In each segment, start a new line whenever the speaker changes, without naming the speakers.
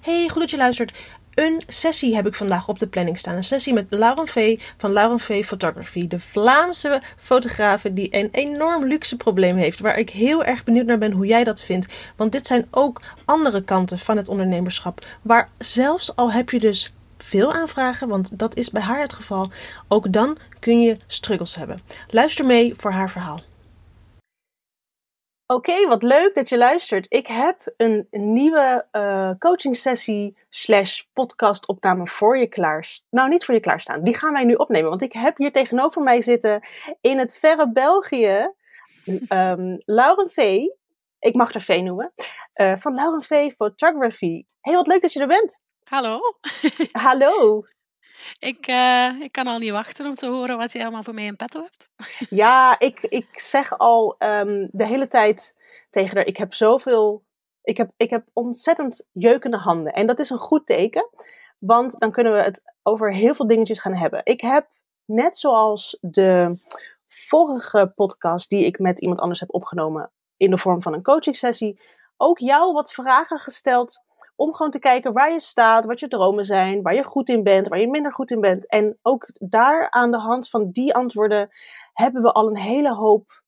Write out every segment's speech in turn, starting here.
Hey, goed dat je luistert. Een sessie heb ik vandaag op de planning staan. Een sessie met Lauren V van Lauren V Photography. De Vlaamse fotografe die een enorm luxe probleem heeft. Waar ik heel erg benieuwd naar ben hoe jij dat vindt. Want dit zijn ook andere kanten van het ondernemerschap. Waar zelfs al heb je dus veel aanvragen, want dat is bij haar het geval. Ook dan kun je struggles hebben. Luister mee voor haar verhaal. Oké, wat leuk dat je luistert. Ik heb een nieuwe uh, coaching sessie slash podcast opname voor je klaar. Nou, niet voor je klaarstaan. Die gaan wij nu opnemen. Want ik heb hier tegenover mij zitten in het verre België um, Lauren V. Ik mag haar V noemen. Uh, van Lauren V Photography. Hey, wat leuk dat je er bent.
Hallo.
Hallo.
Ik, uh, ik kan al niet wachten om te horen wat je helemaal voor mij in petto hebt.
Ja, ik, ik zeg al um, de hele tijd tegen haar, ik heb zoveel, ik heb, ik heb ontzettend jeukende handen. En dat is een goed teken, want dan kunnen we het over heel veel dingetjes gaan hebben. Ik heb, net zoals de vorige podcast die ik met iemand anders heb opgenomen in de vorm van een coaching sessie, ook jou wat vragen gesteld om gewoon te kijken waar je staat, wat je dromen zijn, waar je goed in bent, waar je minder goed in bent. En ook daar aan de hand van die antwoorden hebben we al een hele hoop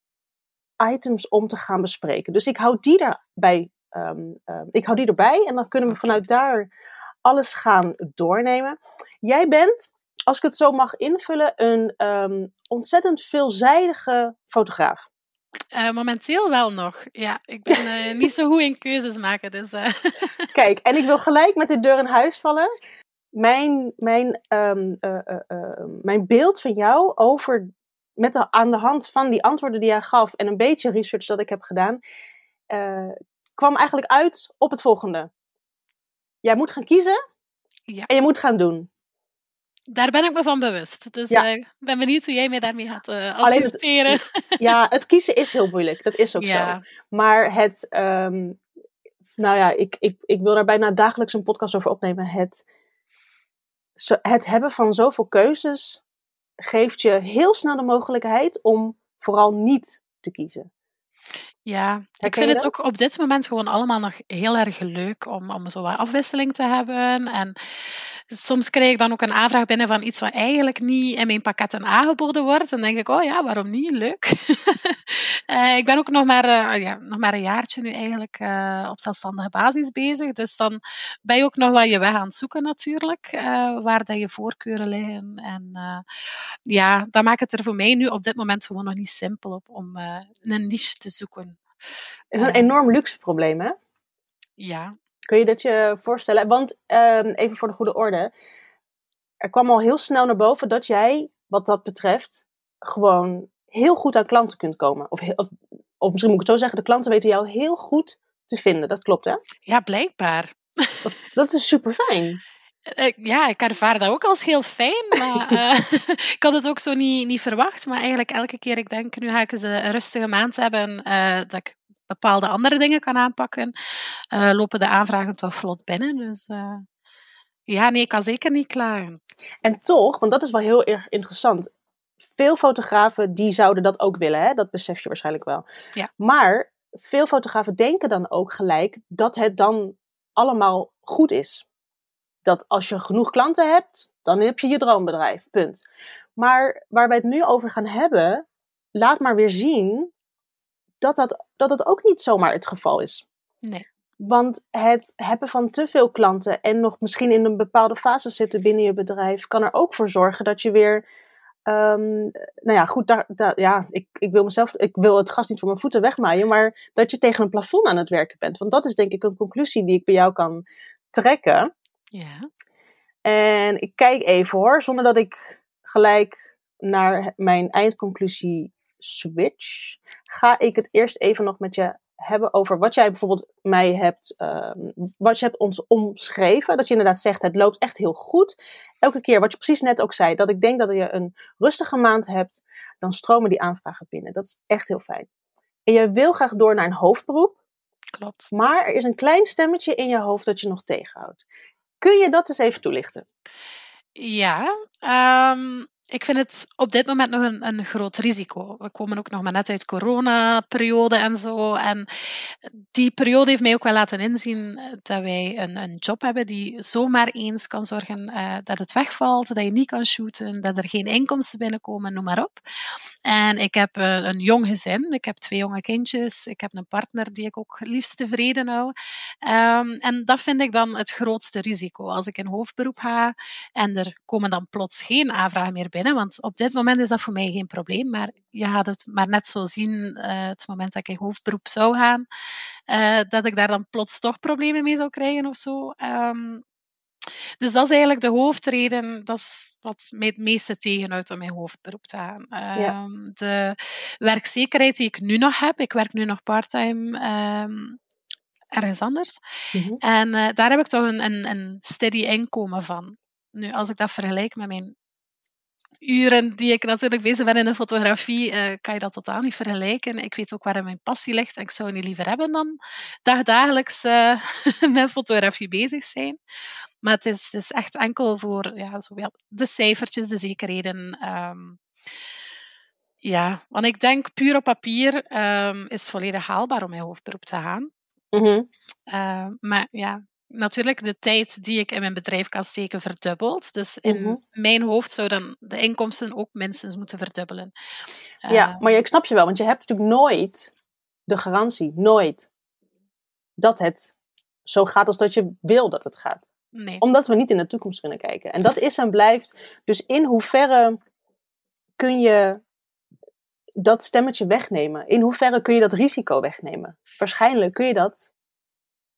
items om te gaan bespreken. Dus ik hou die erbij, um, uh, ik hou die erbij en dan kunnen we vanuit daar alles gaan doornemen. Jij bent, als ik het zo mag invullen, een um, ontzettend veelzijdige fotograaf.
Uh, momenteel wel nog. Ja, ik ben uh, niet zo goed in keuzes maken. Dus, uh.
Kijk, en ik wil gelijk met de deur in huis vallen. Mijn, mijn, um, mijn beeld van jou over, met de, aan de hand van die antwoorden die jij gaf en een beetje research dat ik heb gedaan, kwam eigenlijk uit op het volgende. Jij moet gaan kiezen ja. en je moet gaan doen.
Daar ben ik me van bewust. Dus ja. ik uh, ben benieuwd hoe jij mij daarmee gaat uh, assisteren.
Het, ja, het kiezen is heel moeilijk. Dat is ook ja. zo. Maar het, um, nou ja, ik, ik, ik wil daar bijna dagelijks een podcast over opnemen. Het, het hebben van zoveel keuzes geeft je heel snel de mogelijkheid om vooral niet te kiezen.
Ja, ik vind het ook op dit moment gewoon allemaal nog heel erg leuk om, om zo wat afwisseling te hebben. En soms krijg ik dan ook een aanvraag binnen van iets wat eigenlijk niet in mijn pakketten aangeboden wordt. En dan denk ik, oh ja, waarom niet? Leuk. uh, ik ben ook nog maar, uh, ja, nog maar een jaartje nu eigenlijk uh, op zelfstandige basis bezig. Dus dan ben je ook nog wel je weg aan het zoeken natuurlijk, waar dat je voorkeuren liggen. En ja, dat maakt het er voor mij nu op dit moment gewoon nog niet simpel op om een niche te zoeken.
Het is een enorm luxe probleem, hè?
Ja,
Kun je dat je voorstellen? Want um, even voor de goede orde. Er kwam al heel snel naar boven dat jij, wat dat betreft, gewoon heel goed aan klanten kunt komen. Of, of, of misschien moet ik het zo zeggen, de klanten weten jou heel goed te vinden. Dat klopt, hè?
Ja, blijkbaar.
Dat, dat is super fijn.
Ja, ik ervaar dat ook als heel fijn. Maar, uh, ik had het ook zo niet, niet verwacht. Maar eigenlijk elke keer ik denk, nu ga ik eens een rustige maand hebben. Uh, dat ik bepaalde andere dingen kan aanpakken, uh, lopen de aanvragen toch vlot binnen. Dus ja, nee, ik kan zeker niet klagen.
En toch, want dat is wel heel erg interessant. Veel fotografen die zouden dat ook willen, hè? dat besef je waarschijnlijk wel.
Ja.
Maar veel fotografen denken dan ook gelijk dat het dan allemaal goed is. Dat als je genoeg klanten hebt, dan heb je je droombedrijf. Punt. Maar waar wij het nu over gaan hebben, laat maar weer zien dat dat, dat dat ook niet zomaar het geval is.
Nee.
Want het hebben van te veel klanten en nog misschien in een bepaalde fase zitten binnen je bedrijf, kan er ook voor zorgen dat je weer. Um, nou ja, goed, daar, daar, ja, ik, ik wil mezelf, ik wil het gas niet voor mijn voeten wegmaaien, maar dat je tegen een plafond aan het werken bent. Want dat is denk ik een conclusie die ik bij jou kan trekken.
Ja.
En ik kijk even hoor, zonder dat ik gelijk naar mijn eindconclusie switch, ga ik het eerst even nog met je hebben over wat jij bijvoorbeeld mij hebt, uh, wat je hebt ons omschreven. Dat je inderdaad zegt, het loopt echt heel goed. Elke keer, wat je precies net ook zei, dat ik denk dat je een rustige maand hebt, dan stromen die aanvragen binnen. Dat is echt heel fijn. En je wil graag door naar een hoofdberoep.
Klopt.
Maar er is een klein stemmetje in je hoofd dat je nog tegenhoudt. Kun je dat eens even toelichten?
Ja, um, ik vind het op dit moment nog een, een groot risico. We komen ook nog maar net uit corona-periode en zo. En die periode heeft mij ook wel laten inzien dat wij een, een job hebben die zomaar eens kan zorgen uh, dat het wegvalt, dat je niet kan shooten, dat er geen inkomsten binnenkomen, noem maar op. En ik heb uh, een jong gezin, ik heb twee jonge kindjes, ik heb een partner die ik ook liefst tevreden hou. Um, en dat vind ik dan het grootste risico. Als ik in hoofdberoep ga en er komen dan plots geen aanvragen meer binnen want op dit moment is dat voor mij geen probleem. Maar je gaat het maar net zo zien, uh, het moment dat ik in hoofdberoep zou gaan, uh, dat ik daar dan plots toch problemen mee zou krijgen of zo. Um, dus dat is eigenlijk de hoofdreden, dat is wat mij het meeste tegenhoudt om mijn hoofdberoep te gaan. Ja. Um, de werkzekerheid die ik nu nog heb, ik werk nu nog parttime um, ergens anders. Mm -hmm. En uh, daar heb ik toch een, een, een steady inkomen van. Nu, als ik dat vergelijk met mijn uren die ik natuurlijk bezig ben in de fotografie, uh, kan je dat totaal niet vergelijken. Ik weet ook waar mijn passie ligt en ik zou niet liever hebben dan dagdagelijks uh, met fotografie bezig zijn. Maar het is, is echt enkel voor ja, zo, ja, de cijfertjes, de zekerheden. Um, ja, want ik denk puur op papier um, is het volledig haalbaar om mijn hoofdberoep te gaan. Mm -hmm. uh, maar ja, natuurlijk de tijd die ik in mijn bedrijf kan steken verdubbelt. Dus in mm -hmm. mijn hoofd zou dan de inkomsten ook minstens moeten verdubbelen.
Ja, uh, maar ik snap je wel, want je hebt natuurlijk nooit de garantie, nooit, dat het zo gaat als dat je wil dat het gaat.
Nee.
Omdat we niet in de toekomst kunnen kijken. En dat is en blijft. Dus in hoeverre kun je dat stemmetje wegnemen? In hoeverre kun je dat risico wegnemen? Waarschijnlijk kun je dat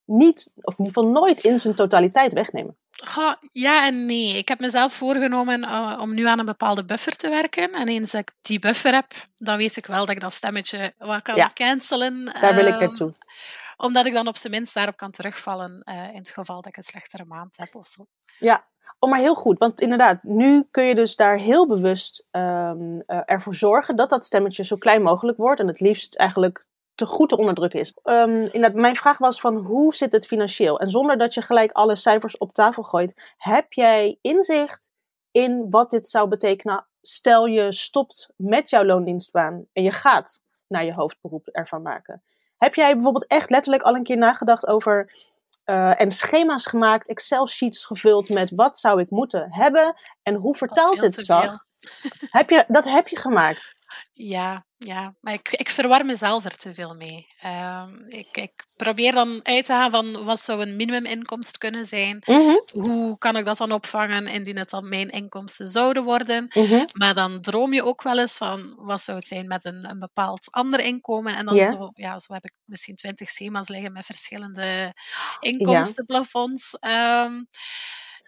niet, of in ieder geval nooit in zijn totaliteit wegnemen.
Goh, ja en nee. Ik heb mezelf voorgenomen uh, om nu aan een bepaalde buffer te werken. En eens dat ik die buffer heb, dan weet ik wel dat ik dat stemmetje wat kan ja, cancelen.
Daar wil ik naartoe.
Um, omdat ik dan op zijn minst daarop kan terugvallen uh, in het geval dat ik een slechtere maand heb of zo.
Ja, oh, maar heel goed. Want inderdaad, nu kun je dus daar heel bewust um, uh, ervoor zorgen dat dat stemmetje zo klein mogelijk wordt. En het liefst eigenlijk te goed te onderdrukken is. Um, mijn vraag was van hoe zit het financieel? En zonder dat je gelijk alle cijfers op tafel gooit, heb jij inzicht in wat dit zou betekenen? Stel je stopt met jouw loondienstbaan en je gaat naar je hoofdberoep ervan maken. Heb jij bijvoorbeeld echt letterlijk al een keer nagedacht over uh, en schema's gemaakt, Excel-sheets gevuld met wat zou ik moeten hebben en hoe vertaalt dit zag? Heb je, dat heb je gemaakt.
Ja, ja, maar ik, ik verwar mezelf er te veel mee. Um, ik, ik probeer dan uit te gaan van wat zou een minimuminkomst kunnen zijn. Mm -hmm. Hoe kan ik dat dan opvangen indien het dan mijn inkomsten zouden worden? Mm -hmm. Maar dan droom je ook wel eens van wat zou het zijn met een, een bepaald ander inkomen. En dan yeah. zo, ja, zo heb ik misschien twintig schema's liggen met verschillende inkomstenplafonds. Yeah. Um,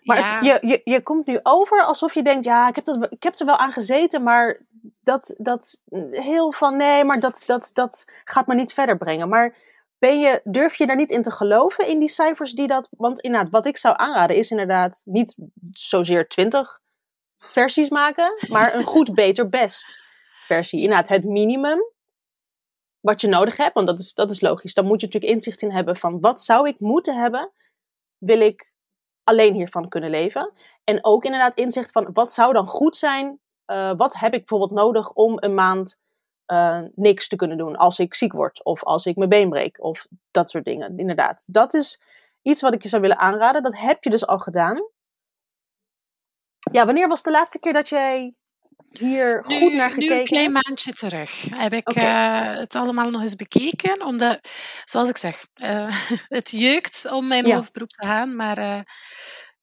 maar ja. je, je, je komt nu over alsof je denkt, ja, ik heb, dat, ik heb er wel aan gezeten, maar dat, dat heel van nee, maar dat, dat, dat gaat me niet verder brengen. Maar ben je, durf je daar niet in te geloven in die cijfers die dat. Want inderdaad, wat ik zou aanraden is inderdaad niet zozeer 20 versies maken, maar een goed, beter, best versie. Inderdaad, het minimum wat je nodig hebt, want dat is, dat is logisch. Dan moet je natuurlijk inzicht in hebben van wat zou ik moeten hebben, wil ik alleen hiervan kunnen leven. En ook inderdaad inzicht van wat zou dan goed zijn uh, wat heb ik bijvoorbeeld nodig om een maand uh, niks te kunnen doen als ik ziek word of als ik mijn been breek of dat soort dingen. Inderdaad, dat is iets wat ik je zou willen aanraden. Dat heb je dus al gedaan. Ja, wanneer was de laatste keer dat jij hier
nu,
goed naar gekeken
Nu een klein maandje terug heb ik okay. uh, het allemaal nog eens bekeken. Omdat, zoals ik zeg, uh, het jeukt om mijn ja. hoofdberoep te gaan. Maar uh,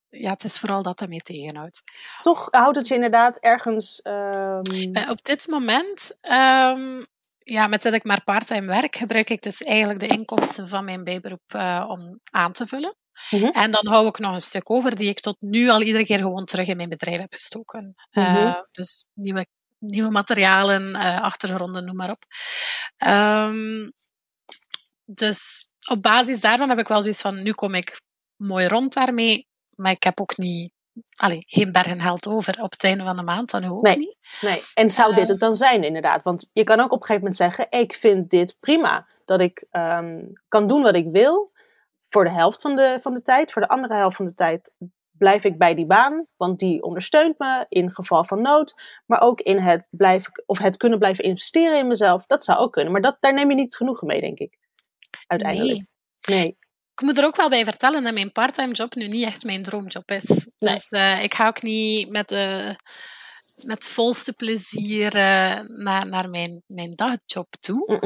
ja, het is vooral dat dat mee tegenhoudt.
Toch houdt het je inderdaad ergens. Um...
Op dit moment, um, ja, met dat ik maar parttime werk, gebruik ik dus eigenlijk de inkomsten van mijn bijberoep om aan te vullen. Mm -hmm. En dan hou ik nog een stuk over die ik tot nu al iedere keer gewoon terug in mijn bedrijf heb gestoken. Mm -hmm. uh, dus nieuwe, nieuwe materialen, uh, achtergronden, noem maar op. Um, dus op basis daarvan heb ik wel zoiets van, nu kom ik mooi rond daarmee maar ik heb ook niet, allee, geen bergen over op het einde van de maand, dan ook
nee,
niet.
Nee, en zou uh, dit het dan zijn inderdaad? Want je kan ook op een gegeven moment zeggen, ik vind dit prima. Dat ik um, kan doen wat ik wil voor de helft van de, van de tijd. Voor de andere helft van de tijd blijf ik bij die baan, want die ondersteunt me in geval van nood. Maar ook in het, blijven, of het kunnen blijven investeren in mezelf. Dat zou ook kunnen. Maar dat, daar neem je niet genoegen mee, denk ik. Uiteindelijk.
Nee. nee. Ik moet er ook wel bij vertellen dat mijn parttime job nu niet echt mijn droomjob is. Dus uh, ik ga ook niet met de met volste plezier uh, naar, naar mijn, mijn dagjob toe.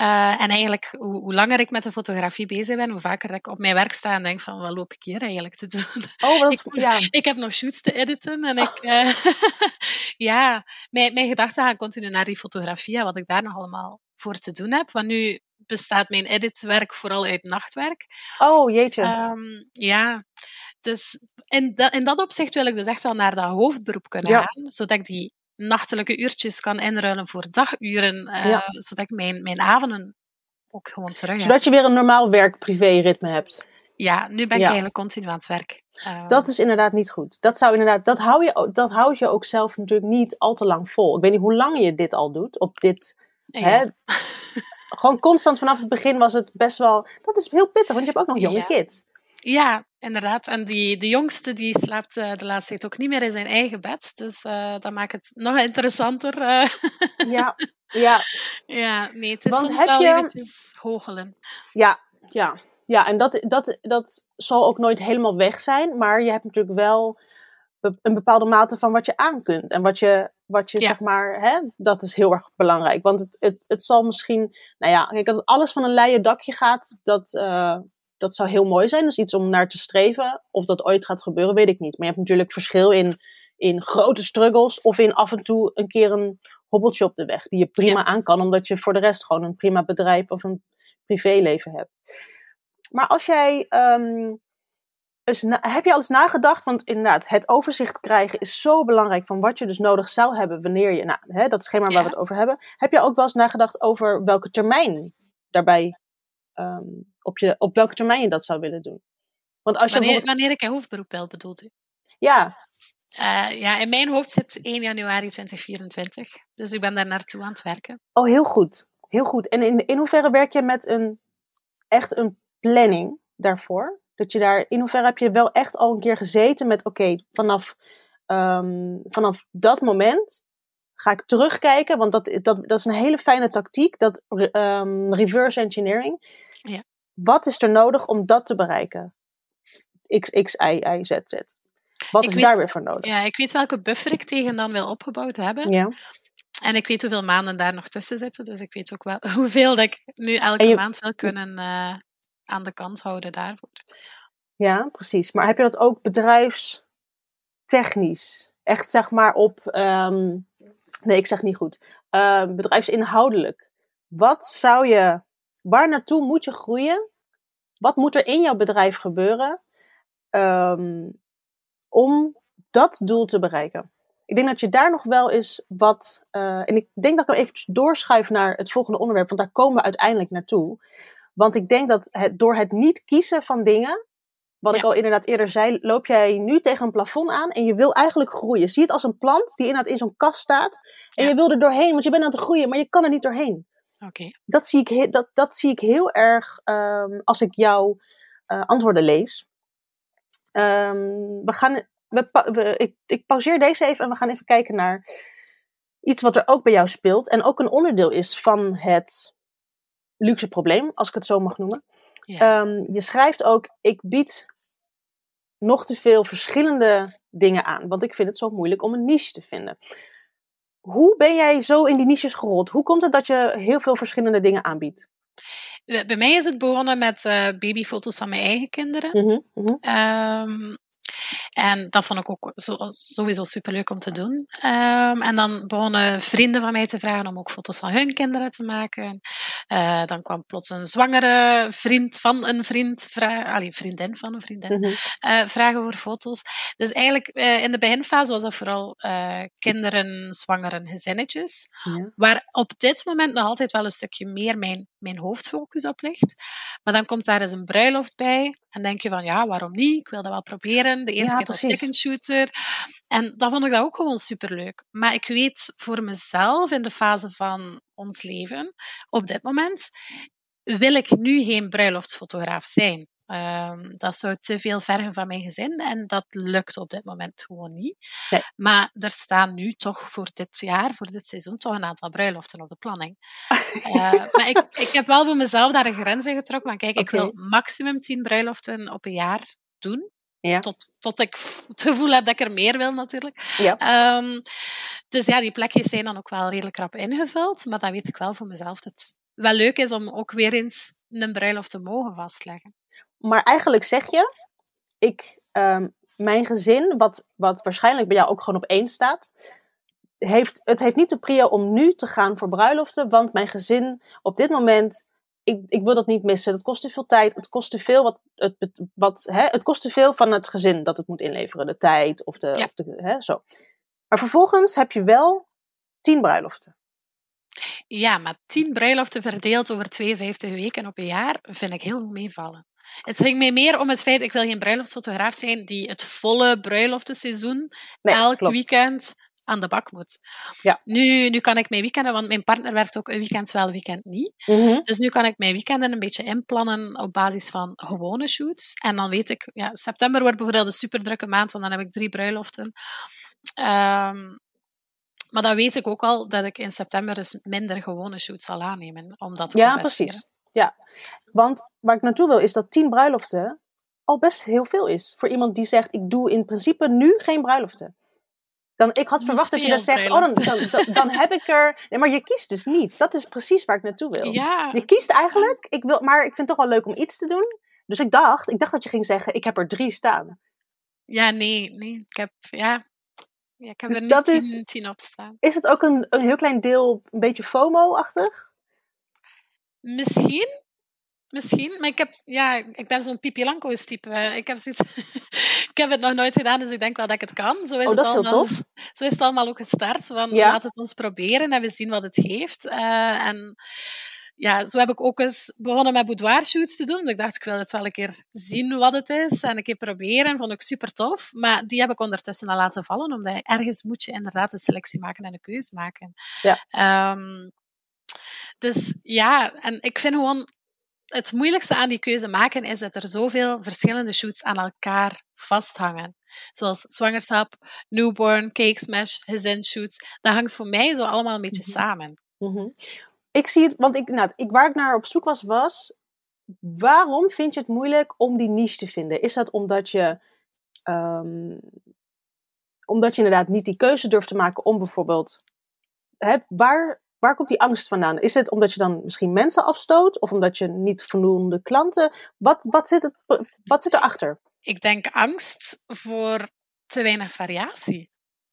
Uh, en eigenlijk, hoe, hoe, langer ik met de fotografie bezig ben, hoe vaker ik op mijn werk sta en denk van, wat loop ik hier eigenlijk te doen?
Oh, dat is,
ik,
ja.
ik heb nog shoots te editen en ik... Uh, ja, mijn, mijn gedachten gaan continu naar die fotografie, wat ik daar nog allemaal voor te doen heb. Want nu bestaat mijn editwerk vooral uit nachtwerk.
Oh, jeetje.
Um, ja, dus in dat, in dat opzicht wil ik dus echt wel naar dat hoofdberoep kunnen gaan, zodat ik die nachtelijke uurtjes kan inruilen voor daguren, uh, zodat ik mijn, mijn avonden ook gewoon terug
Zodat je weer een normaal werk-privé-ritme hebt.
Ja, nu ben ik eigenlijk continu aan het werk.
Uh, dat is inderdaad niet goed. Dat, zou inderdaad, dat, hou je, dat houd je ook zelf natuurlijk niet al te lang vol. Ik weet niet hoe lang je dit al doet, op dit... Ja. Hè, gewoon constant vanaf het begin was het best wel... Dat is heel pittig, want je hebt ook nog jonge kids.
Ja, inderdaad. En die, de jongste die slaapt uh, de laatste tijd ook niet meer in zijn eigen bed. Dus uh, dat maakt het nog interessanter. Uh.
Ja, ja.
Ja, nee, het is Want soms wel je... eventjes hoogelen.
Ja, ja. Ja, en dat, dat, dat zal ook nooit helemaal weg zijn. Maar je hebt natuurlijk wel een bepaalde mate van wat je aan kunt. En wat je, wat je zeg maar, hè, dat is heel erg belangrijk. Want het, het, het zal misschien, nou ja, kijk, als alles van een leien dakje gaat, dat, uh, dat zou heel mooi zijn. Dus iets om naar te streven. Of dat ooit gaat gebeuren, weet ik niet. Maar je hebt natuurlijk verschil in, in grote struggles of in af en toe een keer een hobbeltje op de weg. Die je prima aan kan, omdat je voor de rest gewoon een prima bedrijf of een privéleven hebt. Maar als jij. Um, heb je al eens nagedacht? Want inderdaad, het overzicht krijgen is zo belangrijk van wat je dus nodig zou hebben wanneer je. Nou, hè, dat schema waar we het over hebben. Heb je ook wel eens nagedacht over welke termijn daarbij um, op, je, op welke termijn je dat zou willen doen.
Want als je wanneer, wanneer ik een hoofdberoep bel, bedoelt u?
Ja.
Uh, ja, in mijn hoofd zit 1 januari 2024. Dus ik ben daar naartoe aan het werken.
Oh, heel goed. Heel goed. En in, in hoeverre werk je met een echt een planning daarvoor? Dat je daar, in hoeverre heb je wel echt al een keer gezeten met, oké, vanaf, um, vanaf dat moment ga ik terugkijken, want dat, dat, dat is een hele fijne tactiek, dat um, reverse engineering.
Ja.
Wat is er nodig om dat te bereiken? X, X, Y, Y, Z, Z. Wat ik is weet, daar weer voor nodig?
Ja, ik weet welke buffer ik tegen dan wil opgebouwd hebben.
Ja.
En ik weet hoeveel maanden daar nog tussen zitten. Dus ik weet ook wel hoeveel dat ik nu elke maand wil kunnen uh, aan de kant houden daarvoor.
Ja, precies. Maar heb je dat ook bedrijfstechnisch? Echt zeg maar op um, Nee, ik zeg niet goed. Uh, bedrijfsinhoudelijk. Wat zou je, waar naartoe moet je groeien? Wat moet er in jouw bedrijf gebeuren um, om dat doel te bereiken? Ik denk dat je daar nog wel eens wat. Uh, en ik denk dat ik even doorschuif naar het volgende onderwerp, want daar komen we uiteindelijk naartoe. Want ik denk dat het, door het niet kiezen van dingen, wat ik al inderdaad eerder zei, loop jij nu tegen een plafond aan en je wil eigenlijk groeien. Zie het als een plant die inderdaad in zo'n kast staat. En je wil er doorheen, want je bent aan het groeien, maar je kan er niet doorheen.
Oké.
Dat, zie ik, dat, dat zie ik heel erg um, als ik jouw uh, antwoorden lees. Um, we gaan, we, we, ik, ik pauzeer deze even en we gaan even kijken naar iets wat er ook bij jou speelt. En ook een onderdeel is van het luxe probleem, als ik het zo mag noemen. Ja. Um, je schrijft ook, ik bied nog te veel verschillende dingen aan. Want ik vind het zo moeilijk om een niche te vinden. Hoe ben jij zo in die niches gerold? Hoe komt het dat je heel veel verschillende dingen aanbiedt?
Bij mij is het begonnen met uh, babyfoto's van mijn eigen kinderen. Mm -hmm, mm -hmm. Um, en dat vond ik ook sowieso superleuk om te doen. Um, en dan begonnen vrienden van mij te vragen om ook foto's van hun kinderen te maken. Uh, dan kwam plots een zwangere vriend van een vriend, allee, vriendin van een vriendin, mm -hmm. uh, vragen voor foto's. Dus eigenlijk uh, in de beginfase was dat vooral kinderen, zwangeren, gezinnetjes. Ja. Waar op dit moment nog altijd wel een stukje meer mijn, mijn hoofdfocus op ligt. Maar dan komt daar eens een bruiloft bij. En denk je van, ja, waarom niet? Ik wil dat wel proberen. De eerste ja, keer als stick shooter. En dan vond ik dat ook gewoon superleuk. Maar ik weet voor mezelf in de fase van ons leven, op dit moment, wil ik nu geen bruiloftsfotograaf zijn. Ehm, dat zou te veel vergen van mijn gezin en dat lukt op dit moment gewoon niet. Maar er staan nu toch voor dit jaar, voor dit seizoen, toch een aantal bruiloften op de planning. uh, maar ik, ik heb wel voor mezelf daar een grens in getrokken. Maar kijk, ik wil maximum 10 bruiloften op een jaar doen. Ja. Tot, tot ik het gevoel heb dat ik er meer wil, natuurlijk. Ja. Ehm, dus ja, die plekjes zijn dan ook wel redelijk rap ingevuld. Maar dan weet ik wel voor mezelf dat het wel leuk is om ook weer eens een bruiloft te mogen vastleggen.
Maar eigenlijk zeg je, ik, um, mijn gezin, wat, wat waarschijnlijk bij jou ook gewoon op één staat, heeft, het heeft niet de prio om nu te gaan voor bruiloften, want mijn gezin op dit moment, ik, ik wil dat niet missen. Het kost te veel tijd, het kost te veel, wat, het, wat, hè, het kost te veel van het gezin dat het moet inleveren, de tijd of de, of de hè, zo. Maar vervolgens heb je wel tien bruiloften.
Ja, maar tien bruiloften verdeeld over 52 weken op een jaar vind ik heel meevallen. Het ging mij meer om het feit, ik wil geen bruiloftsfotograaf zijn die het volle bruiloftenseizoen elk weekend aan de bak moet. Ja. Nu, nu kan ik mijn weekenden, want mijn partner werkt ook een weekend wel, een weekend niet. Mhm. Dus nu kan ik mijn weekenden een beetje inplannen op basis van gewone shoots. En dan weet ik, ja, september wordt bijvoorbeeld een super drukke maand, want dan heb ik drie bruiloften. Ehm, maar dan weet ik ook al dat ik in september dus minder gewone shoots zal aannemen. Om dat te
ja, precies. Ja, want waar ik naartoe wil is dat tien bruiloften al best heel veel is. Voor iemand die zegt, ik doe in principe nu geen bruiloften. Dan, ik had verwacht dat je dan zegt, oh, dan, dan, dan, heb ik er... Nee, maar je kiest dus niet. Dat is precies waar ik naartoe wil. Ja. Je kiest eigenlijk, ik wil, maar ik vind het toch wel leuk om iets te doen. Dus ik dacht, ik dacht dat je ging zeggen, ik heb er drie staan.
Ja, nee, nee. Ik heb, ja, ja, ik heb dus er tien, is, tien op staan.
Is het ook een, een heel klein deel een beetje FOMO-achtig?
Misschien. Misschien, maar ik, heb, ja, ik ben zo'n Pipi Lanko's type. Ik heb, zoiets, ik heb het nog nooit gedaan, dus ik denk wel dat ik het kan. Zo is,
oh,
het,
allemaal,
zo is het allemaal ook gestart. Van, Laat het ons proberen en we zien wat het geeft. Uh, en ja, zo heb ik ook eens begonnen met boudoir shoots te doen. Ik dacht, ik wil het wel een keer zien wat het is en een keer proberen. Vond ik super tof. Maar die heb ik ondertussen al laten vallen, omdat ergens moet je inderdaad een selectie maken en een keuze maken. Ja. Um, dus ja, en ik vind gewoon het moeilijkste aan die keuze maken is dat er zoveel verschillende shoots aan elkaar vasthangen. Zoals zwangerschap, newborn, cake smash, gezinshoots. Dat hangt voor mij zo allemaal een beetje mhm. samen.
Mm Ik zie het, want ik, nou, ik, waar ik naar op zoek was, was waarom vind je het moeilijk om die niche te vinden? Is dat omdat je, um, omdat je inderdaad niet die keuze durft te maken om bijvoorbeeld, hè, waar Waar komt die angst vandaan? Is het omdat je dan misschien mensen afstoot? Of omdat je niet voldoende klanten? Wat, wat, zit, het, wat zit erachter?
Ik denk angst voor te weinig variatie.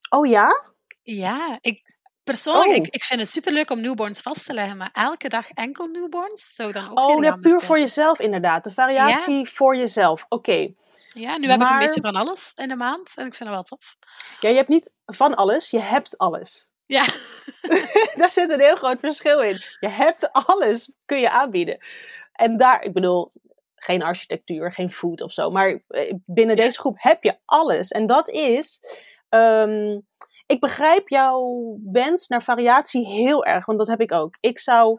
Oh ja?
Ja, ik, persoonlijk, oh. ik, ik vind het superleuk om newborns vast te leggen, maar elke dag enkel newborns zou dan ook
Oh, ja, puur voor jezelf inderdaad. De variatie voor jezelf. Oké.
Ja, nu heb ik een beetje van alles in de maand en ik vind het wel tof.
Ja, je hebt niet van alles, je hebt alles.
Ja.
daar zit een heel groot verschil in. Je hebt alles, kun je aanbieden. En daar, ik bedoel, geen architectuur, geen food of zo. Maar eh, binnen deze groep heb je alles. En dat is. Ehm, ik begrijp jouw wens naar variatie heel erg, want dat heb ik ook. Ik zou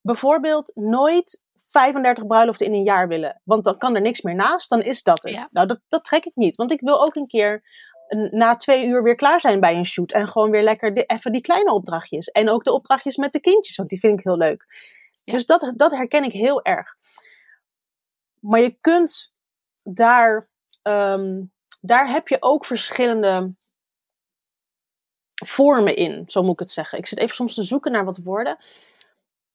bijvoorbeeld nooit 35 bruiloften in een jaar willen. Want dan kan er niks meer naast, dan is dat het. Nou, dat, dat trek ik niet. Want ik wil ook een keer na twee uur weer klaar zijn bij een shoot. En gewoon weer lekker even die kleine opdrachtjes. En ook de opdrachtjes met de kindjes, want die vind ik heel leuk. Dus dat, dat herken ik heel erg. Maar je kunt daar, um, daar heb je ook verschillende vormen in, zo moet ik het zeggen. Ik zit even soms te zoeken naar wat woorden.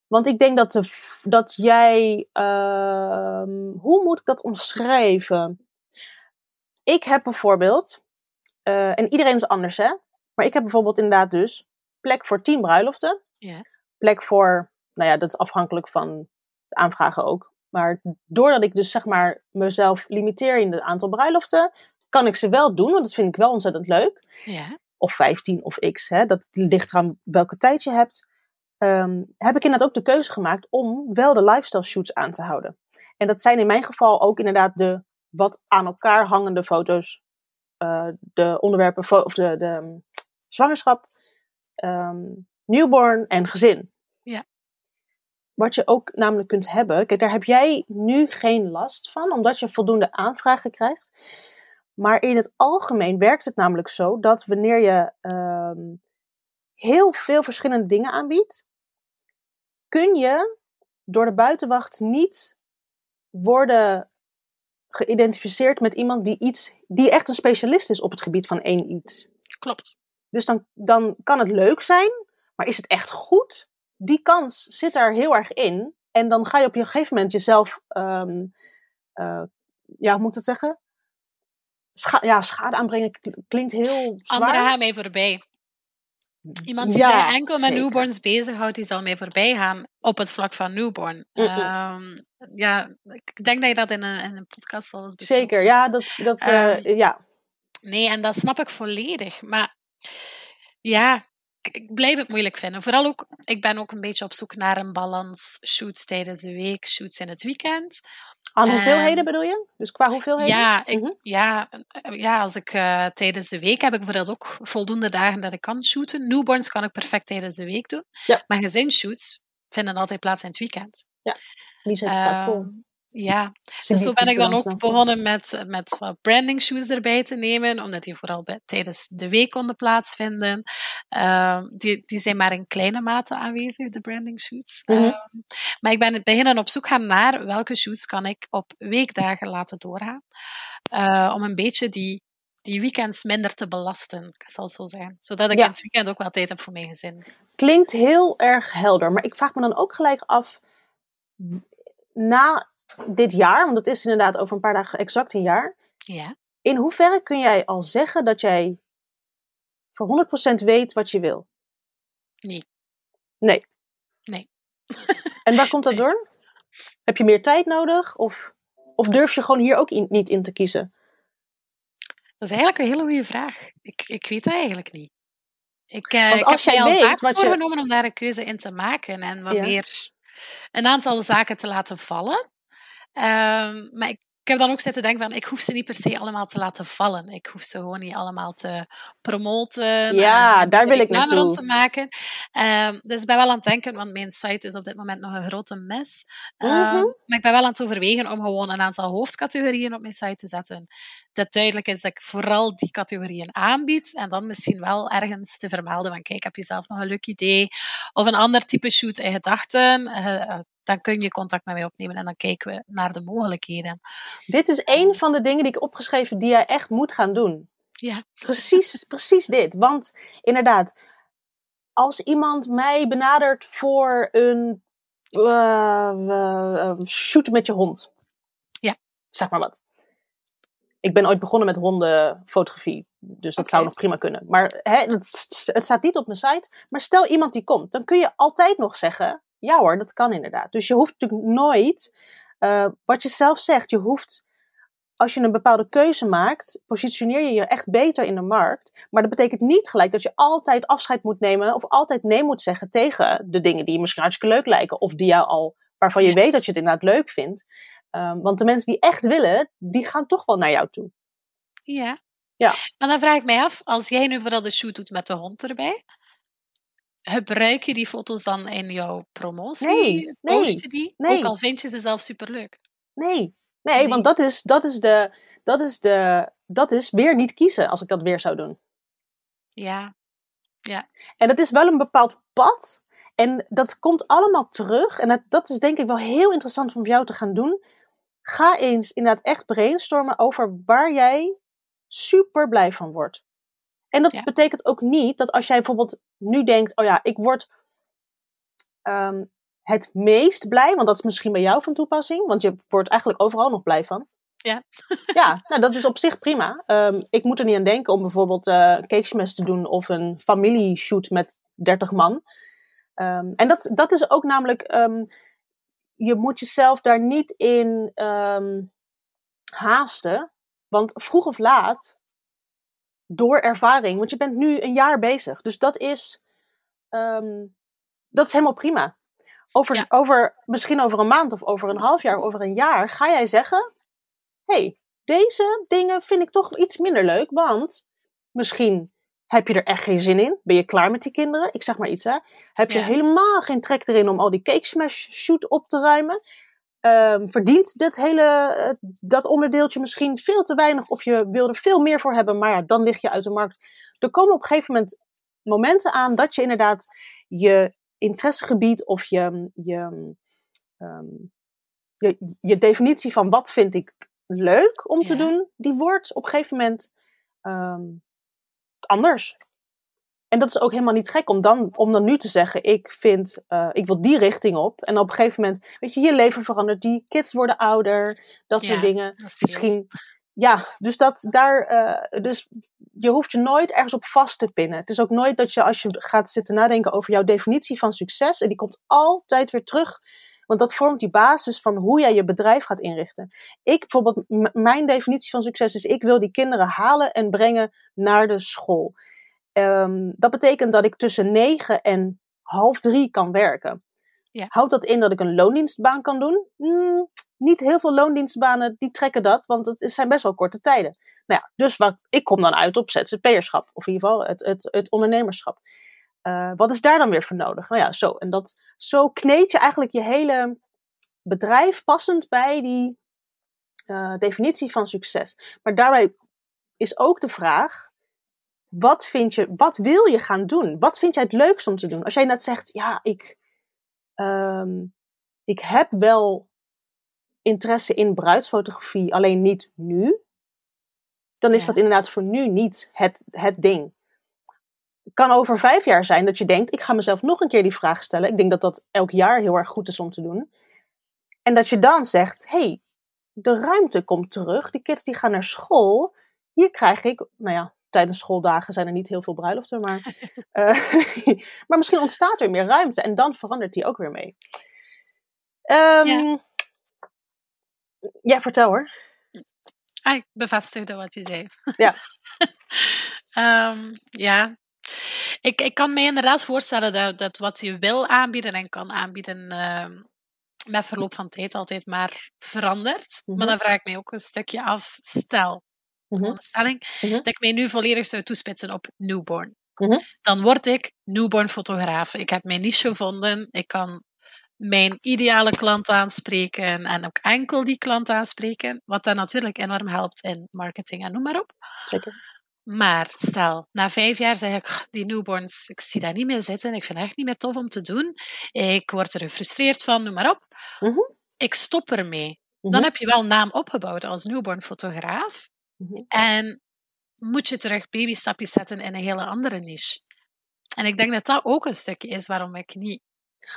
Want ik denk dat, de, dat jij, um, hoe moet ik dat omschrijven? Ik heb bijvoorbeeld, uh, en iedereen is anders, hè? Maar ik heb bijvoorbeeld inderdaad dus plek voor tien bruiloften. Ja. Plek voor, nou ja, dat is afhankelijk van de aanvragen ook. Maar doordat ik dus zeg maar mezelf limiteer in het aantal bruiloften, kan ik ze wel doen, want dat vind ik wel ontzettend leuk. Ja. Of 15 of x, hè? dat ligt eraan welke tijd je hebt. Um, heb ik inderdaad ook de keuze gemaakt om wel de lifestyle shoots aan te houden. En dat zijn in mijn geval ook inderdaad de wat aan elkaar hangende foto's uh, de onderwerpen of de, de um, zwangerschap, um, newborn en gezin. Ja. wat je ook namelijk kunt hebben, kijk, daar heb jij nu geen last van, omdat je voldoende aanvragen krijgt. Maar in het algemeen werkt het namelijk zo dat wanneer je ehm, heel veel verschillende dingen aanbiedt, kun je door de buitenwacht niet worden geïdentificeerd met iemand die, iets, die echt een specialist is op het gebied van één iets.
Klopt.
Dus dan, dan kan het leuk zijn, maar is het echt goed? Die kans zit daar heel erg in. En dan ga je op een gegeven moment jezelf, um, uh, ja, hoe moet ik dat zeggen? ja, schade aanbrengen klinkt heel zwaar.
Anderen gaan mij voorbij. Iemand die zich enkel met newborns bezighoudt, die zal mij voorbij gaan op het vlak van newborn. Um, ja, ik denk dat je dat in een, in een podcast al eens
Zeker, ja. Dat, dat, um, ja.
Nee, en dat snap ik volledig. Maar ja, ik blijf het moeilijk vinden. Vooral ook, ik ben ook een beetje op zoek naar een balans. Shoots tijdens de week, shoots in het weekend.
Aan hoeveelheden um, bedoel je? Dus qua hoeveelheden?
Ja, ik, mm-hmm. ja, ja als ik uh, tijdens de week heb ik bijvoorbeeld ook voldoende dagen dat ik kan shooten. Newborns kan ik perfect tijdens de week doen.
Ja.
Maar gezinsshoots vinden altijd plaats in het weekend.
Ja, die zijn vaak vol.
Ja, dus zo ben ik dan ook begonnen met, met wat branding shoes erbij te nemen, omdat die vooral bij, tijdens de week konden plaatsvinden. Uh, die, die zijn maar in kleine mate aanwezig, de branding shoots. Mm -hmm. uh, maar ik ben beginnen op zoek gaan naar welke shoots kan ik op weekdagen laten doorgaan, uh, om een beetje die, die weekends minder te belasten, zal het zo zijn. Zodat ik ja. in het weekend ook wel tijd heb voor mijn gezin.
Klinkt heel erg helder, maar ik vraag me dan ook gelijk af, na dit jaar, want het is inderdaad over een paar dagen exact een jaar.
Ja.
In hoeverre kun jij al zeggen dat jij voor 100% weet wat je wil?
Nee.
Nee.
Nee.
en waar komt dat nee. door? Heb je meer tijd nodig? Of, of durf je gewoon hier ook in, niet in te kiezen?
Dat is eigenlijk een hele goede vraag. Ik, ik weet het eigenlijk niet. Ik, uh, ik heb jij al vaak voorgenomen je... om daar een keuze in te maken en wat ja. meer een aantal zaken te laten vallen. Um, maar ik, ik, heb dan ook zitten denken van, ik hoef ze niet per se allemaal te laten vallen. Ik hoef ze gewoon niet allemaal te promoten.
Ja, en, daar wil ik naartoe.
rond te maken. Um, dus ik ben wel aan het denken, want mijn site is op dit moment nog een grote mes. Um, mm -hmm. Maar ik ben wel aan het overwegen om gewoon een aantal hoofdcategorieën op mijn site te zetten. Dat duidelijk is dat ik vooral die categorieën aanbied. En dan misschien wel ergens te vermelden van, kijk, heb je zelf nog een leuk idee? Of een ander type shoot in gedachten? Uh, dan kun je contact met mij opnemen en dan kijken we naar de mogelijkheden.
Dit is een van de dingen die ik opgeschreven die jij echt moet gaan doen.
Ja.
Precies, precies dit. Want inderdaad, als iemand mij benadert voor een uh, uh, shoot met je hond.
Ja.
Zeg maar wat. Ik ben ooit begonnen met hondenfotografie. Dus dat okay. zou nog prima kunnen. Maar hè, het, het staat niet op mijn site. Maar stel iemand die komt, dan kun je altijd nog zeggen: ja hoor, dat kan inderdaad. Dus je hoeft natuurlijk nooit, uh, wat je zelf zegt, je hoeft, als je een bepaalde keuze maakt, positioneer je je echt beter in de markt. Maar dat betekent niet gelijk dat je altijd afscheid moet nemen of altijd nee moet zeggen tegen de dingen die je misschien hartstikke leuk lijken. Of die jou al, waarvan je weet dat je het inderdaad leuk vindt. Um, want de mensen die echt willen, die gaan toch wel naar jou toe.
Ja.
Ja.
Maar dan vraag ik mij af, als jij nu vooral de shoot doet met de hond erbij, gebruik je die foto's dan in jouw promotie?
Nee, nee,
Post je die?
Nee.
Ook al vind je ze zelf superleuk.
Nee, nee, nee. want dat is, dat, is de, dat, is de, dat is weer niet kiezen als ik dat weer zou doen.
Ja, ja.
En dat is wel een bepaald pad. En dat komt allemaal terug. En dat, dat is denk ik wel heel interessant om jou te gaan doen. Ga eens inderdaad echt brainstormen over waar jij super blij van wordt. En dat ja. betekent ook niet dat als jij bijvoorbeeld nu denkt, oh ja, ik word um, het meest blij, want dat is misschien bij jou van toepassing, want je wordt eigenlijk overal nog blij van.
Ja.
ja, nou dat is op zich prima. Um, ik moet er niet aan denken om bijvoorbeeld uh, cakesmes te doen of een familieshoot met 30 man. Um, en dat, dat is ook namelijk, um, je moet jezelf daar niet in haasten, want vroeg of laat door ervaring. Want je bent nu een jaar bezig. Dus dat is, um, dat is helemaal prima. Over, ja. over, misschien over een maand of over een half jaar, over een jaar, ga jij zeggen: hey, deze dingen vind ik toch iets minder leuk. Want misschien Heb je er echt geen zin in? Ben je klaar met die kinderen? Ik zeg maar iets, hè. Heb je helemaal geen trek erin om al die cake smash shoot op te ruimen? Um, verdient dit hele, uh, dat onderdeeltje misschien veel te weinig of je wil er veel meer voor hebben, maar ja, dan lig je uit de markt. Er komen op een gegeven moment momenten aan dat je inderdaad je interessegebied of je, je, um, je, je, definitie van wat vind ik leuk om te doen, die wordt op een gegeven moment um, anders. En dat is ook helemaal niet gek om dan, om dan nu te zeggen, ik vind, uh, ik wil die richting op. En op een gegeven moment, weet je, je leven verandert, die kids worden ouder, dat soort dingen. Misschien, ja, dus dat daar, uh, dus je hoeft je nooit ergens op vast te pinnen. Het is ook nooit dat je als je gaat zitten nadenken over jouw definitie van succes, en die komt altijd weer terug. Want dat vormt die basis van hoe jij je bedrijf gaat inrichten. Ik bijvoorbeeld, mijn definitie van succes is: ik wil die kinderen halen en brengen naar de school. Um, dat betekent dat ik tussen negen en half drie kan werken. Ja. Houdt dat in dat ik een loondienstbaan kan doen? Mm, niet heel veel loondienstbanen die trekken dat, want het zijn best wel korte tijden. Nou ja, dus wat, ik kom dan uit op ZZP'erschap, of in ieder geval het, het, het ondernemerschap. Uh, wat is daar dan weer voor nodig? Nou ja, zo. En dat, zo kneed je eigenlijk je hele bedrijf passend bij die uh, definitie van succes. Maar daarbij is ook de vraag: wat vind je, wat wil je gaan doen? Wat vind jij het leukst om te doen? Als jij net zegt, ja, ik, um, ik heb wel interesse in bruidsfotografie, alleen niet nu. Dan is dat inderdaad voor nu niet het, het ding. Het kan over vijf jaar zijn dat je denkt, ik ga mezelf nog een keer die vraag stellen. Ik denk dat dat elk jaar heel erg goed is om te doen. En dat je dan zegt, hey, de ruimte komt terug. Die kids die gaan naar school. Hier krijg ik, nou ja, tijdens schooldagen zijn er niet heel veel bruiloften, maar, uh, maar misschien ontstaat er meer ruimte en dan verandert die ook weer mee. Um, ja. ja. vertel hoor.
Ah, ik bevestigde wat je zei.
Ja.
um, ja. Ik, ik kan me inderdaad voorstellen dat, dat wat je wil aanbieden en kan aanbieden uh, met verloop van tijd altijd maar verandert. Mm -hmm. Maar dan vraag ik me ook een stukje af, stel, mm stelling, mhm. dat ik mij nu volledig zou toespitsen op newborn. Mhm. Dan word ik newborn fotograaf. Ik heb mijn niche gevonden. Ik kan mijn ideale klant aanspreken en ook enkel die klant aanspreken, wat dan natuurlijk enorm helpt in marketing en noem maar op.
Zeker.
Maar stel, na vijf jaar zeg ik, die newborns, ik zie daar niet meer zitten, ik vind het echt niet meer tof om te doen, ik word er gefrustreerd van, noem maar op.
Mhm.
Ik stop ermee. Dan heb je wel een naam opgebouwd als newborn fotograaf, Mhm. En moet je terug babystapjes zetten in een hele andere niche. En ik denk dat dat ook een stukje is waarom ik niet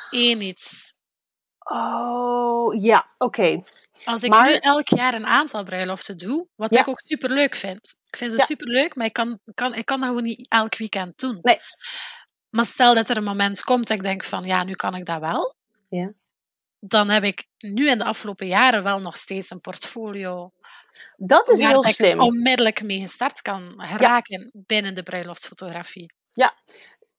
één iets.
Oh, ja, oké.
Als ik nu elk jaar een aantal bruiloften doe, wat ik ook super leuk vind. Ik vind ze ja. super leuk, maar ik kan, kan, ik kan dat gewoon niet elk weekend doen.
Nee.
Maar stel dat er een moment komt dat ik denk van, ja, nu kan ik dat wel.
Ja.
Dan heb ik nu in de afgelopen jaren wel nog steeds een portfolio
dat is heel slim.
onmiddellijk mee gestart kan raken binnen de bruiloftsfotografie.
Ja,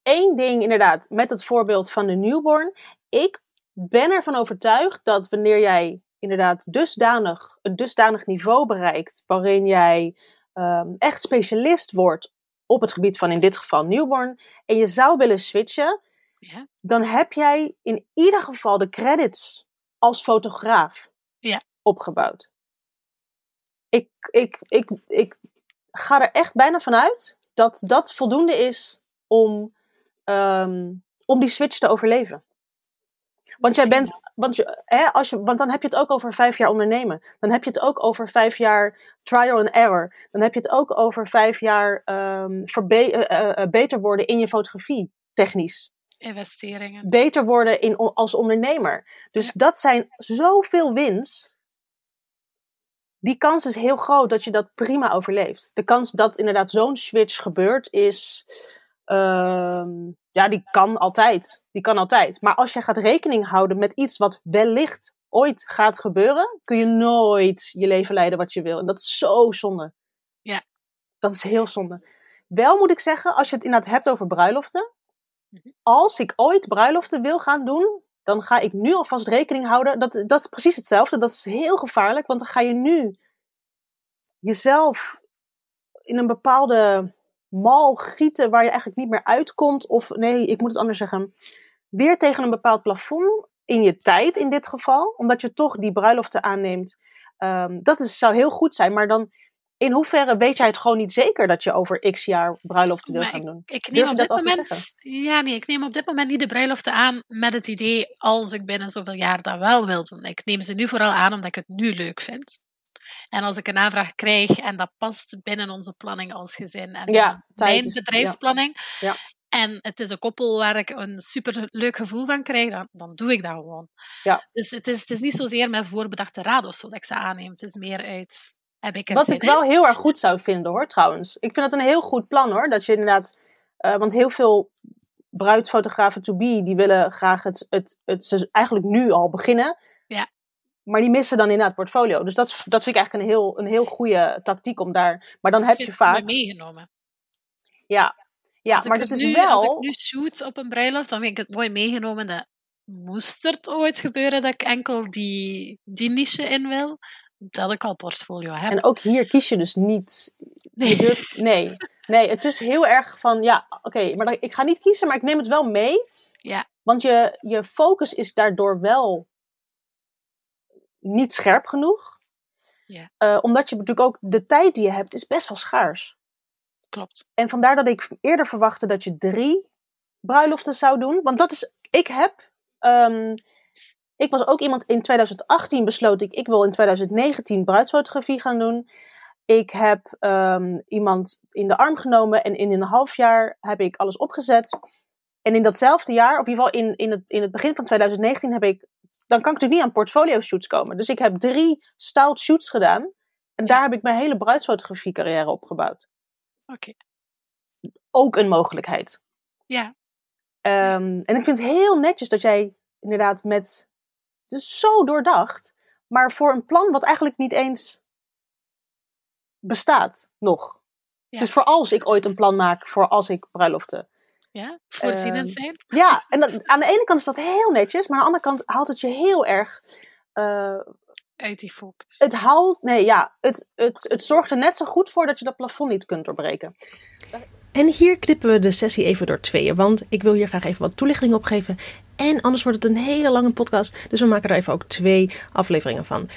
één ding inderdaad, met het voorbeeld van de newborn. Ik ben ervan overtuigd dat wanneer jij inderdaad dusdanig, een dusdanig niveau bereikt, waarin jij um, echt specialist wordt op het gebied van in dit geval newborn, en je zou willen switchen,
ja.
dan heb jij in ieder geval de credits als fotograaf
ja.
opgebouwd ik, ik, ik, ik ga er echt bijna vanuit dat dat voldoende is om, um, om die switch te overleven. Want jij bent, want, je, hè, als je, want dan heb je het ook over vijf jaar ondernemen. Dan heb je het ook over vijf jaar trial and error. Dan heb je het ook over vijf jaar um, verbe- uh, uh, beter worden in je fotografie, technisch.
Investeringen.
Beter worden in, als ondernemer. Dus ja. dat zijn zoveel wins die kans is heel groot dat je dat prima overleeft. De kans dat inderdaad zo'n switch gebeurt is. Uh, ja, die kan altijd. Die kan altijd. Maar als je gaat rekening houden met iets wat wellicht ooit gaat gebeuren, kun je nooit je leven leiden wat je wil. En dat is zo zonde.
Ja.
Dat is heel zonde. Wel moet ik zeggen, als je het inderdaad hebt over bruiloften. Mhm. Als ik ooit bruiloften wil gaan doen, dan ga ik nu alvast rekening houden. Dat, dat is precies hetzelfde. Dat is heel gevaarlijk, want dan ga je nu jezelf in een bepaalde mal gieten waar je eigenlijk niet meer uitkomt. Of nee, ik moet het anders zeggen. Weer tegen een bepaald plafond in je tijd in dit geval. Omdat je toch die bruiloften aanneemt. Um, dat is, zou heel goed zijn. Maar dan in hoeverre weet jij het gewoon niet zeker dat je over x jaar bruiloften wil gaan doen?
Ik, neem op dit moment, ja, nee, ik neem op dit moment niet de bruiloften aan met het idee als ik binnen zoveel jaar dat wel wil doen. Ik neem ze nu vooral aan omdat ik het nu leuk vind. En als ik een aanvraag krijg en dat past binnen onze planning als gezin en ja, mijn bedrijfsplanning. Ja. En het is een koppel waar ik een super leuk gevoel van krijg, dan, dan doe ik dat gewoon. Ja. Dus het is, het is niet zozeer met voorbedachte raad of zo dat ik ze aanneem. Het is meer uit heb ik
Wat ik wel heel erg goed zou vinden hoor, trouwens. Ik vind dat een heel goed plan hoor. Dat je inderdaad. Uh, want heel veel bruidsfotografen to be, die willen graag het, het, het, ze eigenlijk nu al beginnen. Ja. Maar die missen dan inderdaad portfolio. Dus dat, dat vind ik eigenlijk een heel, een heel goede tactiek om daar. Maar dan heb je vaak.
meegenomen.
Ja, ja maar dat is wel.
Als ik nu shoot op een bruiloft, dan vind ik het mooi meegenomen. Dat moest het ooit gebeuren dat ik enkel die, die niche in wil dat ik al portfolio heb.
En ook hier kies je dus niet. Nee. Durft, nee. nee, het is heel erg van ja, oké, maar ik ga niet kiezen, maar ik neem het wel mee. Ja. Want je, je focus is daardoor wel niet scherp genoeg. Ja. Uh, omdat je natuurlijk ook de tijd die je hebt, is best wel schaars.
Klopt.
En vandaar dat ik eerder verwachtte dat je drie bruiloften zou doen. Want dat is, ik heb um, ik was ook iemand in 2018 besloot ik, ik wil in 2019 bruidsfotografie gaan doen. Ik heb um, iemand in de arm genomen en in een half jaar heb ik alles opgezet. En in datzelfde jaar, in ieder geval in, in, het, in het begin van 2019, heb ik. Dan kan ik natuurlijk niet aan portfolio shoots komen. Dus ik heb drie stout shoots gedaan. En daar heb ik mijn hele bruidsfotografie carrière opgebouwd.
Oké.
Ook een mogelijkheid.
Ja.
Um, en ik vind het heel netjes dat jij inderdaad met het is zo doordacht. Maar voor een plan wat eigenlijk niet eens bestaat nog. Ja. Dus voor als ik ooit een plan maak voor als ik bruiloften.
Ja, voorzienend ehm, zijn.
ja, en aan de ene kant is dat heel netjes, maar aan de andere kant haalt het je heel erg. Uh,
Uit die focus.
Het haalt, nee ja, het, het, het zorgt er net zo goed voor dat je dat plafond niet kunt doorbreken. En hier knippen we de sessie even door tweeën, want ik wil hier graag even wat toelichting op geven. En anders wordt het een hele lange podcast, dus we maken er even ook twee afleveringen van.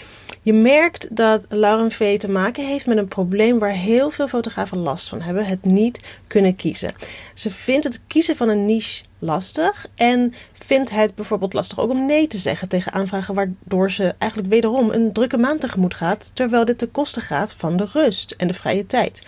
Je merkt dat Lauren V te maken heeft met een probleem waar heel veel fotografen last van hebben: het niet kunnen kiezen. Ze vindt het kiezen van een niche lastig en vindt het bijvoorbeeld lastig ook om nee te zeggen tegen aanvragen, waardoor ze eigenlijk wederom een drukke maand tegemoet gaat, terwijl dit ten koste gaat van de rust en de vrije tijd.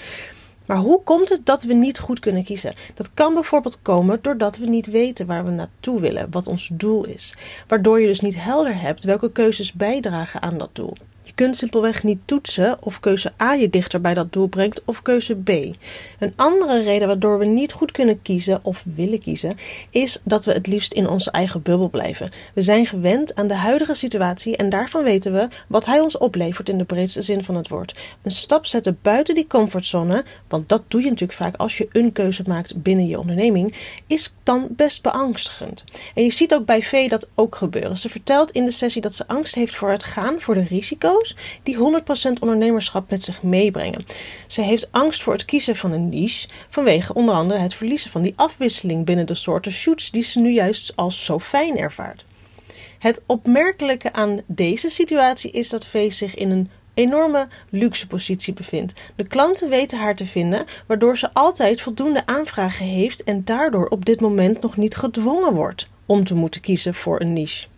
Maar hoe komt het dat we niet goed kunnen kiezen? Dat kan bijvoorbeeld komen doordat we niet weten waar we naartoe willen, wat ons doel is. Waardoor je dus niet helder hebt welke keuzes bijdragen aan dat doel. Je kunt simpelweg niet toetsen of keuze A je dichter bij dat doel brengt of keuze B. Een andere reden waardoor we niet goed kunnen kiezen of willen kiezen, is dat we het liefst in onze eigen bubbel blijven. We zijn gewend aan de huidige situatie en daarvan weten we wat hij ons oplevert in de breedste zin van het woord. Een stap zetten buiten die comfortzone, want dat doe je natuurlijk vaak als je een keuze maakt binnen je onderneming, is dan best beangstigend. En je ziet ook bij V dat ook gebeuren. Ze vertelt in de sessie dat ze angst heeft voor het gaan, voor de risico's die 100% ondernemerschap met zich meebrengen. Ze heeft angst voor het kiezen van een niche vanwege onder andere het verliezen van die afwisseling binnen de soorten shoots die ze nu juist als zo fijn ervaart. Het opmerkelijke aan deze situatie is dat V zich in een enorme luxe positie bevindt. De klanten weten haar te vinden, waardoor ze altijd voldoende aanvragen heeft en daardoor op dit moment nog niet gedwongen wordt om te moeten kiezen voor een niche.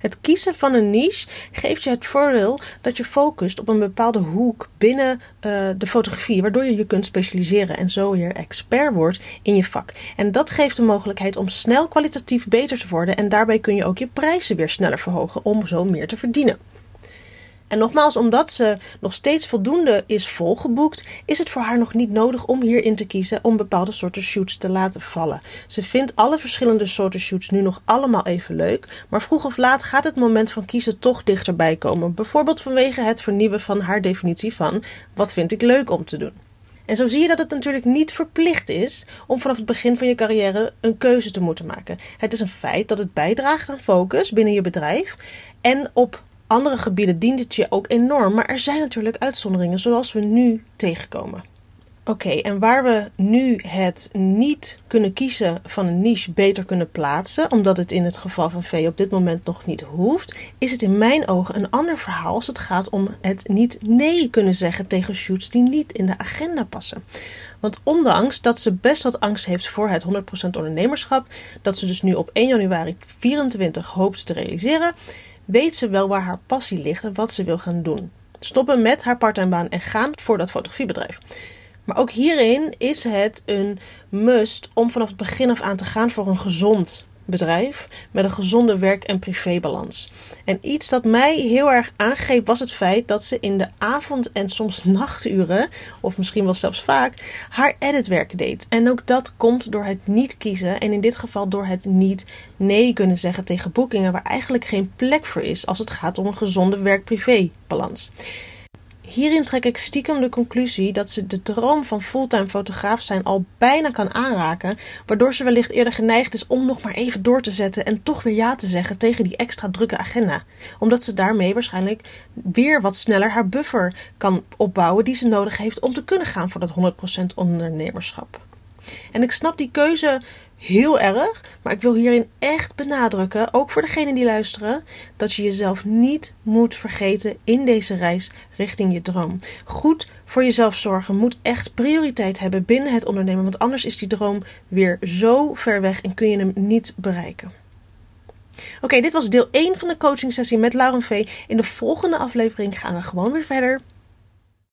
Het kiezen van een niche geeft je het voordeel dat je focust op een bepaalde hoek binnen uh, de fotografie, waardoor je je kunt specialiseren en zo weer expert wordt in je vak. En dat geeft de mogelijkheid om snel kwalitatief beter te worden en daarbij kun je ook je prijzen weer sneller verhogen om zo meer te verdienen. En nogmaals, omdat ze nog steeds voldoende is volgeboekt, is het voor haar nog niet nodig om hierin te kiezen om bepaalde soorten shoots te laten vallen. Ze vindt alle verschillende soorten shoots nu nog allemaal even leuk, maar vroeg of laat gaat het moment van kiezen toch dichterbij komen. Bijvoorbeeld vanwege het vernieuwen van haar definitie van wat vind ik leuk om te doen. En zo zie je dat het natuurlijk niet verplicht is om vanaf het begin van je carrière een keuze te moeten maken. Het is een feit dat het bijdraagt aan focus binnen je bedrijf en op andere gebieden dient het je ook enorm, maar er zijn natuurlijk uitzonderingen zoals we nu tegenkomen. Oké, en waar we nu het niet kunnen kiezen van een niche beter kunnen plaatsen, omdat het in het geval van V op dit moment nog niet hoeft, is het in mijn ogen een ander verhaal als het gaat om het niet nee kunnen zeggen tegen shoots die niet in de agenda passen. Want ondanks dat ze best wat angst heeft voor het 100% ondernemerschap, dat ze dus nu op 1 januari 2024 hoopt te realiseren, weet ze wel waar haar passie ligt en wat ze wil gaan doen. Stoppen met haar parttimebaan en gaan voor dat fotografiebedrijf. Maar ook hierin is het een must om vanaf het begin af aan te gaan voor een gezond bedrijf met een gezonde werk- en privébalans. En iets dat mij heel erg aangreep was het feit dat ze in de avond- en soms nachturen, of misschien wel zelfs vaak, haar editwerk deed. En ook dat komt door het niet kiezen en in dit geval door het niet nee kunnen zeggen tegen boekingen waar eigenlijk geen plek voor is als het gaat om een gezonde werk-privé balans. Hierin trek ik stiekem de conclusie dat ze de droom van fulltime fotograaf zijn al bijna kan aanraken, waardoor ze wellicht eerder geneigd is om nog maar even door te zetten en toch weer ja te zeggen tegen die extra drukke agenda. Omdat ze daarmee waarschijnlijk weer wat sneller haar buffer kan opbouwen die ze nodig heeft om te kunnen gaan voor dat 100% ondernemerschap. En ik snap die keuze heel erg. Maar ik wil hierin echt benadrukken, ook voor degenen die luisteren, dat je jezelf niet moet vergeten in deze reis richting je droom. Goed voor jezelf zorgen moet echt prioriteit hebben binnen het ondernemen, want anders is die droom weer zo ver weg en kun je hem niet bereiken. Oké, dit was deel 1 van de coaching sessie met Lauren V. In de volgende aflevering gaan we gewoon weer verder